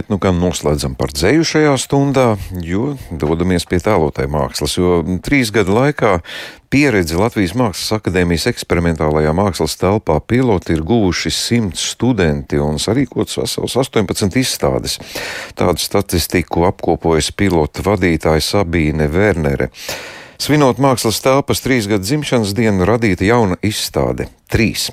Bet nu gan noslēdzam par dzēju šajā stundā, jo dodamies pie tēlotāja mākslas, jo trīs gadu laikā pieredzi Latvijas Mākslas akadēmijas eksperimentālajā mākslas telpā piloti ir guvuši simts studenti un sarīkots vesels 18 izstādes. Tādu statistiku apkopojas pilota vadītāja Sabīne Vernere. Svinot mākslas telpas trīs gadu dzimšanas dienu, radīta jauna izstāde - trīs.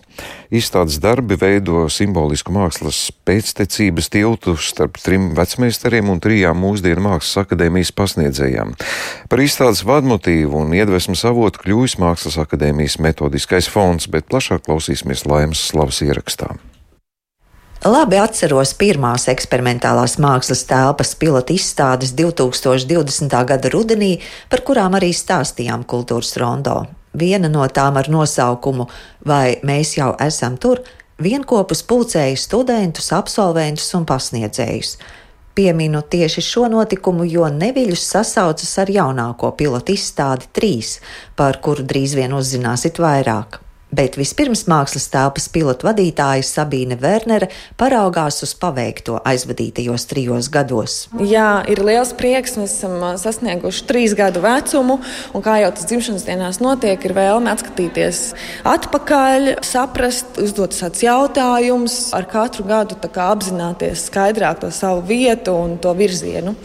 Izstādes darbi veido simbolisku mākslas pēctecības tiltu starp trim vecmeistariem un trijām mūsdienu mākslas akadēmijas pasniedzējām. Par izstādes vadmotīvu un iedvesmas avotu kļūst Mākslas akadēmijas metodiskais fonds, bet plašāk klausīsimies Laimas slavas ierakstā. Labi atceros pirmās eksperimentālās mākslas telpas pilota izstādes 2020. gada rudenī, par kurām arī stāstījām kultūras rondo. Viena no tām ar nosaukumu Vai mēs jau esam tur? vienopus pulcēja studentus, absolventus un pasniedzējus. Pieminu tieši šo notikumu, jo neviļus sasaucas ar jaunāko pilotu izstādi 3, par kuru drīz vien uzzināsiet vairāk. Bet vispirms mākslas telpas pilotu vadītāja Sabīne Vernere paraugās uz paveikto aizvadītajos trijos gados. Jā, ir liels prieks. Mēs esam sasnieguši trīs gadu vecumu, un kā jau tas dzimšanas dienās notiek, ir vēlme atskatīties atpakaļ, saprast, uzdot tādus jautājumus, ar katru gadu apzināties skaidrāk to savu vietu un to virzienu.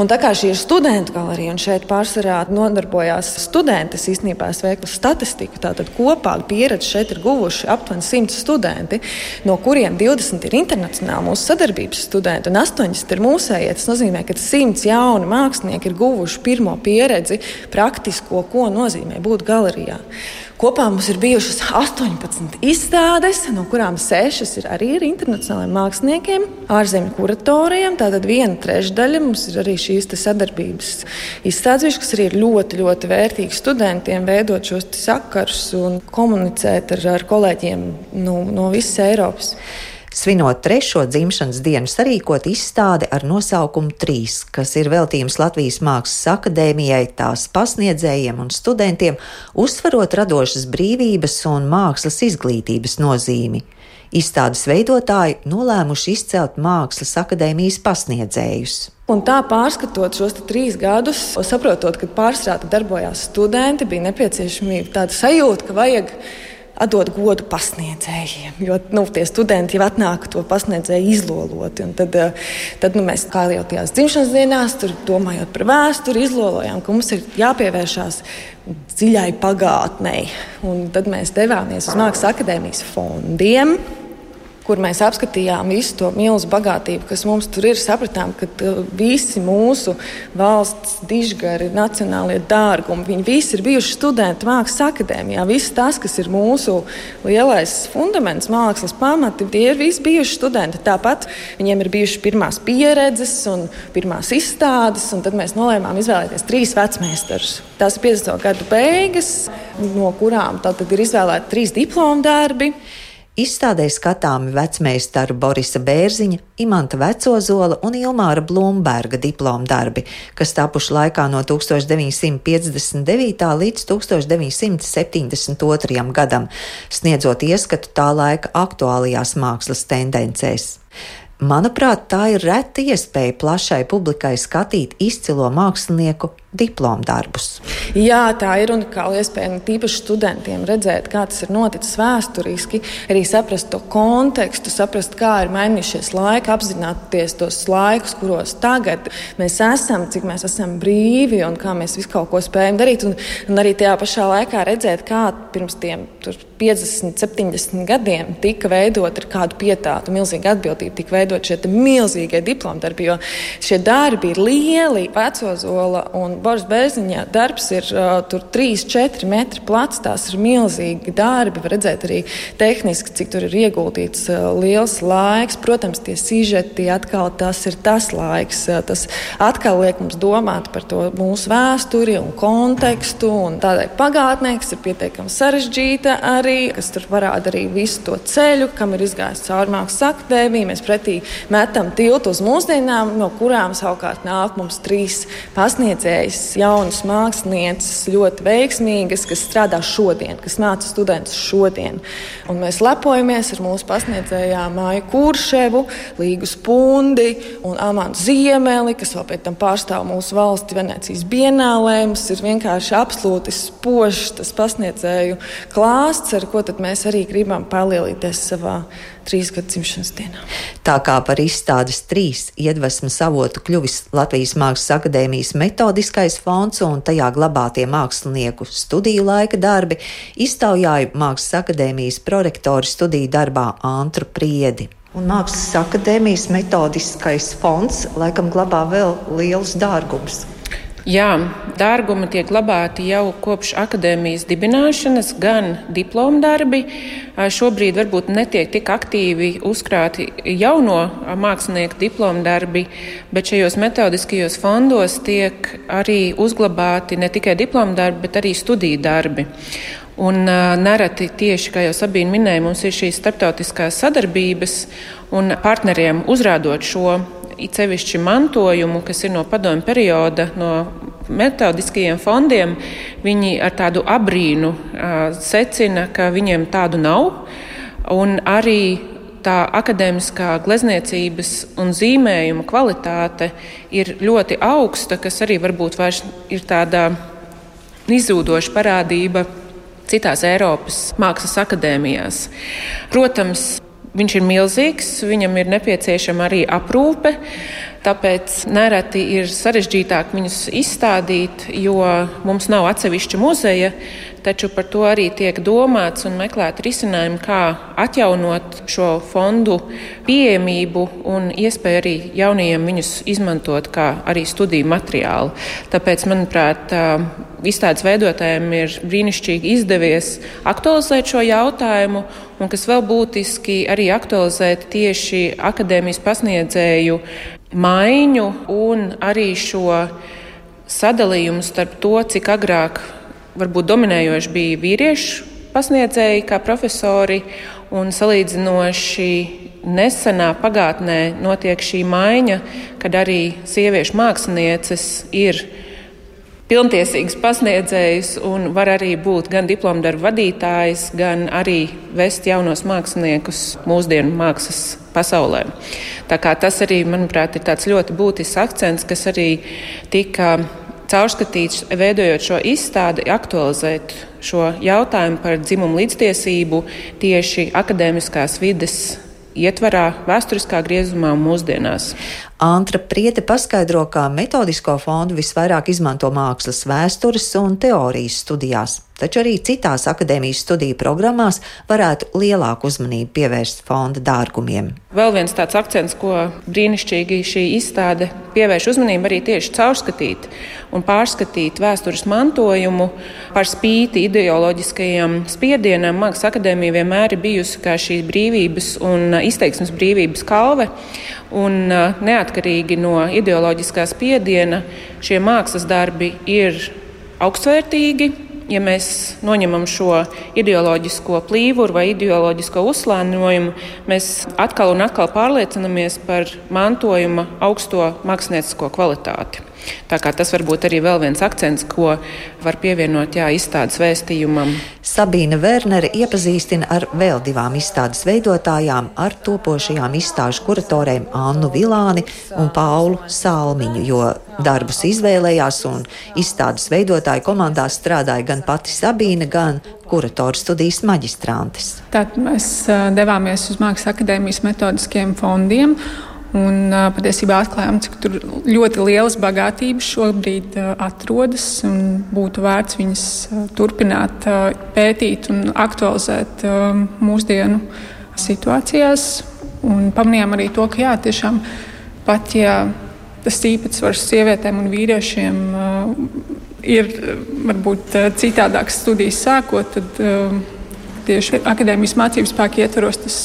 Un tā kā šī ir studentu galerija, un šeit pārsvarā nodarbojās studenti, es īstenībā esmu veikla statistiku, tātad kopā pieredzi šeit ir guvuši aptuveni 100 studenti, no kuriem 20 ir internacionāli mūsu sadarbības studenti un 80 ir mūsējie. Tas nozīmē, ka 100 jauni mākslinieki ir guvuši pirmo pieredzi praktisko, ko nozīmē būt galerijā. Kopā mums ir bijušas 18 izstādes, no kurām 6 ir arī ar internacionāliem māksliniekiem, ārzemju kuratoriem. Tātad viena trešdaļa mums ir arī šīs sadarbības izstādes, kas arī ir ļoti, ļoti vērtīgi studentiem, veidot šos sakarus un komunicēt ar, ar kolēģiem no, no visas Eiropas. Svinot trešo dzimšanas dienu, sarīkot izstādi ar nosaukumu Trīs, kas ir veltījums Latvijas Mākslas akadēmijai, tās pasniedzējiem un studentiem, uzsverot radošas brīvības un mākslas izglītības nozīmi. Izstādes veidotāji nolēmuši izcelt Mākslas akadēmijas pasniedzējus. Un tā pārskatot šos trīs gadus, saprotot, ka pārstrāde darbojās studenti, bija nepieciešamība tāda sajūta, ka vajag atdot godu pasniedzējiem. Jo nu, tie studenti jau atnāk to pasniedzēju izloloti. Tad, eh, tad nu, mēs kā jau tajās dzimšanas dienās, tur domājot par vēsturi, izlolojām, ka mums ir jāpievēršās dziļai pagātnei. Un tad mēs devāmies uz Mākslas akadēmijas fondiem kur mēs apskatījām visu to milzu bagātību, kas mums tur ir. Sapratām, ka visi mūsu valsts dižgari, nacionālie dārgumi, viņi visi ir bijuši studenti mākslas akadēmijā. Viss tas, kas ir mūsu lielais fundaments, mākslas pamati, tie ir visi bijuši studenti. Tāpat viņiem ir bijušas pirmās pieredzes un pirmās izstādes, un tad mēs nolēmām izvēlēties trīs vecmēstarus. Tās ir 50. gadu beigas, no kurām ir izvēlēti trīs diplomu darbi. Izstādē skatāmi vecmeistaru Borisa Bērziņa, Imanta Vecozola un Ilmāra Blūmberga diplomu darbi, kas tapuši laikā no 1959. līdz 1972. gadam, sniedzot ieskatu tā laika aktuālajās mākslas tendencēs. Manuprāt, tā ir reta iespēja plašai publikai skatīt izcilo mākslinieku diplomu darbus. Jā, tā ir unikāla iespēja tīpaši studentiem redzēt, kā tas ir noticis vēsturiski, arī saprast to kontekstu, saprast, kā ir mainījušies laiki, apzināties tos laikus, kuros tagad mēs esam, cik mēs esam brīvi un kā mēs visu kaut ko spējam darīt. Un, un arī tajā pašā laikā redzēt, kā pirms tiem 50, 70 gadiem tika veidot ar kādu pietātu, milzīgu atbildību, tika veidot šie milzīgie diplomu darbi, jo šie darbi ir lieli, veco zola un Boris Bērziņā darbs ir uh, 3-4 metri plats. Tās ir milzīgi darbi. Var redzēt arī tehniski, cik tur ir ieguldīts liels laiks. Protams, tie sižeti atkal tas ir tas laiks. Tas atkal liek mums domāt par to mūsu vēsturi un kontekstu. Un tādai pagātnē, kas ir pietiekami sarežģīta arī, kas tur parāda arī visu to ceļu, kam ir izgājis cauri mākslas akadēmija. Mēs pretī metam tiltu uz mūsdienām, no kurām savukārt nāk mums trīs pasniedzēji izvērtējis jaunas mākslinieces, ļoti veiksmīgas, kas strādā šodien, kas māca studentus šodien. Un mēs lepojamies ar mūsu pasniedzējām Māju Kurševu, Līgu Spundi un Amantu Ziemeli, kas vēl pēc tam pārstāv mūsu valsti Venecijas bienālē. Mums ir vienkārši absolūti spožs tas pasniedzēju klāsts, ar ko mēs arī gribam palielīties savā trīs gadu dzimšanas dienā. Tā kā par izstādes trīs iedvesmas avotu kļuvis Latvijas Mākslas akadēmijas metodiskais fonds un tajā glabātie mākslinieku studiju laika darbi, iztaujāja Mākslas akadēmijas prorektori studiju darbā Antru Priedi. Un Mākslas akadēmijas metodiskais fonds laikam glabā vēl lielus dārgumus. Jā, dārgumi tiek glabāti jau kopš akadēmijas dibināšanas, gan diplomu darbi. Šobrīd varbūt netiek tik aktīvi uzkrāti jauno mākslinieku diplomu darbi, bet šajos metodiskajos fondos tiek arī uzglabāti ne tikai diplomu darbi, bet arī studiju darbi. Un nereti tieši, kā jau Sabīna minēja, mums ir šīs starptautiskās sadarbības un partneriem uzrādot šo it sevišķi mantojumu, kas ir no padomju perioda, no metodiskajiem fondiem, viņi ar tādu abrīnu secina, ka viņiem tādu nav. Un arī tā akadēmiskā glezniecības un zīmējuma kvalitāte ir ļoti augsta, kas arī varbūt vairs ir tāda izzūdoša parādība citās Eiropas mākslas akadēmijās. Protams, Viņš ir milzīgs, viņam ir nepieciešama arī aprūpe, tāpēc nereti ir sarežģītāk viņus izstādīt, jo mums nav atsevišķa muzeja, taču par to arī tiek domāts un meklēt risinājumu, kā atjaunot šo fondu pieejamību un iespēju arī jaunajiem viņus izmantot kā arī studiju materiālu. Tāpēc, manuprāt, izstādes veidotājiem ir brīnišķīgi izdevies aktualizēt šo jautājumu, un kas vēl būtiski arī aktualizēt tieši akadēmijas pasniedzēju maiņu un arī šo sadalījumu starp to, cik agrāk varbūt dominējoši bija vīriešu pasniedzēji kā profesori, un salīdzinoši nesenā pagātnē notiek šī maiņa, kad arī sieviešu mākslinieces ir pilntiesīgs pasniedzējs un var arī būt gan diplomdarbu vadītājs, gan arī vest jaunos māksliniekus mūsdienu mākslas pasaulē. Tā kā tas arī, manuprāt, ir tāds ļoti būtisks akcents, kas arī tika caurskatīts, veidojot šo izstādi, aktualizēt šo jautājumu par dzimumu līdztiesību tieši akadēmiskās vides ietvarā, vēsturiskā griezumā un mūsdienās. Antra Priete paskaidro, ka metodisko fondu visvairāk izmanto mākslas vēstures un teorijas studijās, taču arī citās akadēmijas studiju programmās varētu lielāku uzmanību pievērst fonda dārgumiem. Vēl viens tāds akcents, ko brīnišķīgi šī izstāde pievērš uzmanību, arī tieši caurskatīt un pārskatīt vēstures mantojumu par spīti ideoloģiskajam spiedienam. Mākslas akadēmija vienmēr ir bijusi kā šī brīvības un izteiksmes brīvības kalve. Un neatkarīgi no ideoloģiskā spiediena, šie mākslas darbi ir augstvērtīgi. Ja mēs noņemam šo ideoloģisko plīvuru vai ideoloģisko uzslāņojumu, mēs atkal un atkal pārliecinamies par mantojuma augsto māksliniecisko kvalitāti. Tā kā tas var būt arī vēl viens akcents, ko var pievienot jā, izstādes vēstījumam. Sabīna Vernere iepazīstina ar vēl divām izstādes veidotājām, ar topošajām izstāžu kuratoriem Annu Vilāni un Paulu Salmiņu, jo darbus izvēlējās un izstādes veidotāju komandā strādāja gan pati Sabīna, gan kuratoru studijas maģistrantes. Tātad mēs devāmies uz Mākslas akadēmijas metodiskiem fondiem Un patiesībā atklājām, cik ļoti lielas bagātības šobrīd atrodas un būtu vērts viņas turpināt pētīt un aktualizēt mūsdienu situācijās. Un pamanījām arī to, ka jā, tiešām pat ja tas īpatsvars sievietēm un vīriešiem ir varbūt citādāks studijas sākot, tad tieši akadēmijas mācību spēku ietvaros tas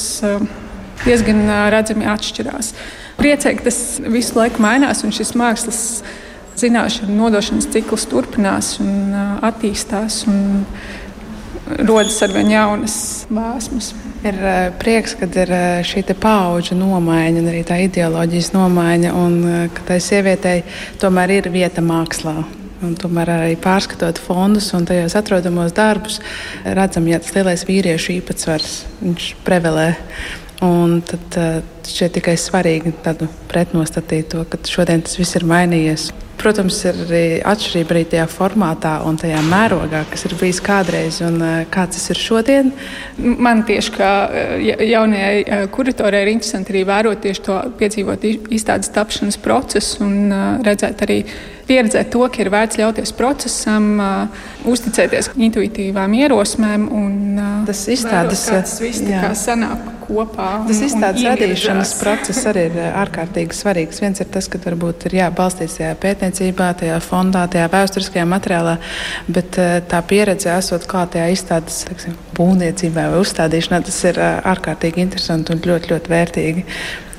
diezgan redzami atšķirās. Priecīgi, ka tas visu laiku mainās un šis mākslas zināšanu nodošanas cikls turpinās un attīstās. Un rodas ar vien jaunas vēsmas. Ir prieks, ka ir šī paudžu nomaiņa arī tā ideoloģijas nomaiņa, un ka tai sievietei tomēr ir vieta mākslā. Un tomēr arī pārskatot fondus un tajos atrodamos darbus, redzam, ja tas lielais vīriešu īpatsvars prevelē. Un tad šķiet tikai svarīgi pretnostatīt to, ka šodien tas viss ir mainījies. Protams, ir arī atšķirība arī tajā formātā un tajā mērogā, kas ir bijis kādreiz un kāds tas ir šodien. Man tieši kā jaunajai kuratorai ir interesanti arī vērot tieši to piedzīvot izstādes tapšanas procesu un redzēt arī pieredzēt to, ka ir vērts ļauties procesam, uzticēties intuitīvām ierosmēm. Un, tas izstādes tas viss sanāk kopā. Tas izstādes radīšanas process arī ir ārkārtīgi svarīgs. Viens ir tas, ka varbūt ir jābalstīts tajā pētniecībā, tajā fondā, tajā vēsturiskajā materiālā, bet uh, tā pieredze esot klātajā izstādes teksim, būvniecībā vai uzstādīšanā, tas ir uh, ārkārtīgi interesanti un ļoti, ļoti vērtīgi.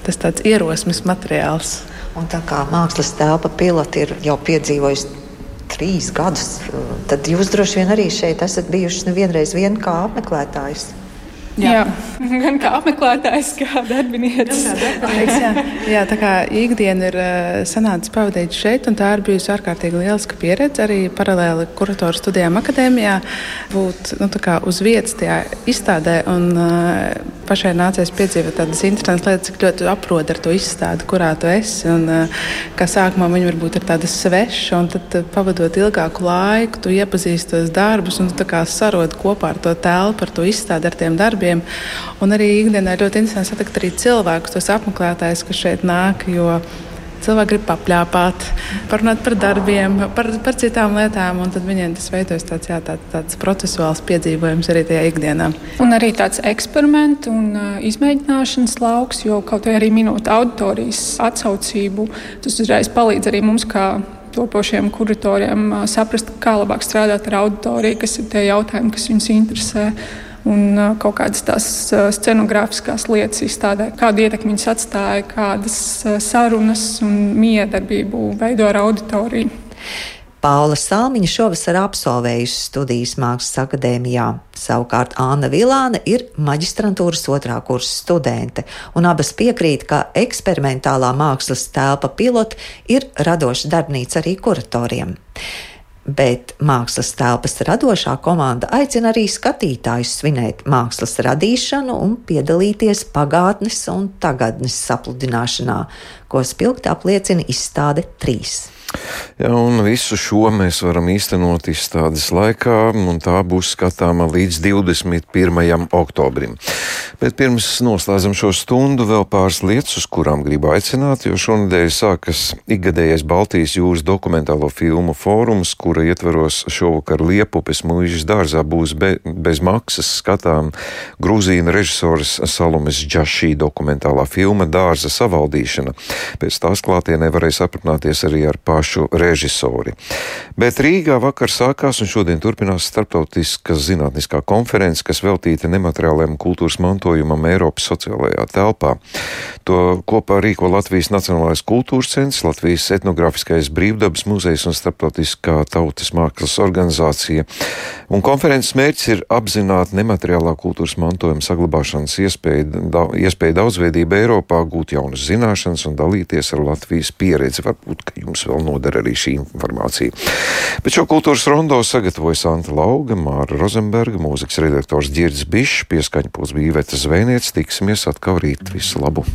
Tas tāds ierosmes materiāls. Un tā kā mākslas telpa pilota ir jau piedzīvojusi trīs gadus, tad jūs droši vien arī šeit esat bijuši nevienreiz vien kā apmeklētājs. Jā. jā, gan kā apmeklētājs, kā darbinieks. Jā. jā, tā kā ikdiena ir sanācis pavadīt šeit, un tā ir bijusi ārkārtīgi lieliska pieredze. Arī paralēli kuratoru studijām akadēmijā būt nu, uz vietas tajā izstādē. Un, uh, pašai nācies piedzīvot tādas interesantas lietas, cik ļoti aprod ar to izstādi, kurā tu esi. Un, uh, kā sākumā viņi varbūt ir tādas svešas, un tad pavadot ilgāku laiku, tu iepazīsti tos darbus un sarod kopā ar to telpu, ar to izstādi, ar tiem darbiem. Un arī ikdienā ļoti interesanti satikt arī cilvēkus, tos apmeklētājus, kas šeit nāk. Cilvēki grib papļāpāt, parunāt par darbiem, par, par citām lietām, un tad viņiem tas veidojas tāds, jā, tā, tāds procesuāls piedzīvojums arī tajā ikdienā. Un arī tāds eksperimentu un uh, izmēģināšanas lauks, jo kaut arī minot auditorijas atsaucību, tas uzreiz palīdz arī mums kā topošiem kuratoriem saprast, kā labāk strādāt ar auditoriju, kas ir tie jautājumi, kas viņus interesē un kaut kādas tās scenogrāfiskās lietas izstādē, kādu ietekmi viņas atstāja, kādas sarunas un miedarbību veido ar auditoriju. Paula Salmiņa šovasar absolvējusi studijas Mākslas akadēmijā. Savukārt Anna Vilāne ir maģistrantūras otrā kursa studente, un abas piekrīt, ka eksperimentālā mākslas telpa pilota ir radoša darbnīca arī kuratoriem bet mākslas telpas radošā komanda aicina arī skatītājus svinēt mākslas radīšanu un piedalīties pagātnes un tagadnes sapludināšanā, ko spilgti apliecina izstāde 3. Ja, un visu šo mēs varam īstenot izstādes laikā, un tā būs skatāma līdz 21. oktobrim. Bet pirms noslēdzam šo stundu, vēl pāris lietas, uz kurām gribu aicināt, jo šonadēļ sākas ikgadējais Baltijas jūras dokumentālo filmu fórums, kura ietvaros šovakar Liepupes mūžas dārzā būs be, bez maksas skatām Grūzīna režisores Salomes Džašī dokumentālā filma Dārza savaldīšana. Pēc tās klātienē varēs aprunāties arī ar pār pašu režisori. Bet Rīgā vakar sākās un šodien turpinās starptautiskā zinātniskā konference, kas veltīta nemateriālajam kultūras mantojumam Eiropas sociālajā telpā. To kopā rīko Latvijas Nacionālais kultūras centrs, Latvijas etnogrāfiskais brīvdabas muzejs un starptautiskā tautas mākslas organizācija. Un konferences mērķis ir apzināt nemateriālā kultūras mantojuma saglabāšanas iespēju, da, iespēju daudzveidību Eiropā, gūt jaunas zināšanas un dalīties ar Latvijas pieredzi. Varbūt, ka jums vēl noder arī šī informācija. Bet šo kultūras rondo sagatavoja Santa Lauga, Māra Rozenberga, mūzikas redaktors Girds Bišs, pieskaņpūs bija Iveta Zvēniec. Tiksimies atkal rīt. Visu labu!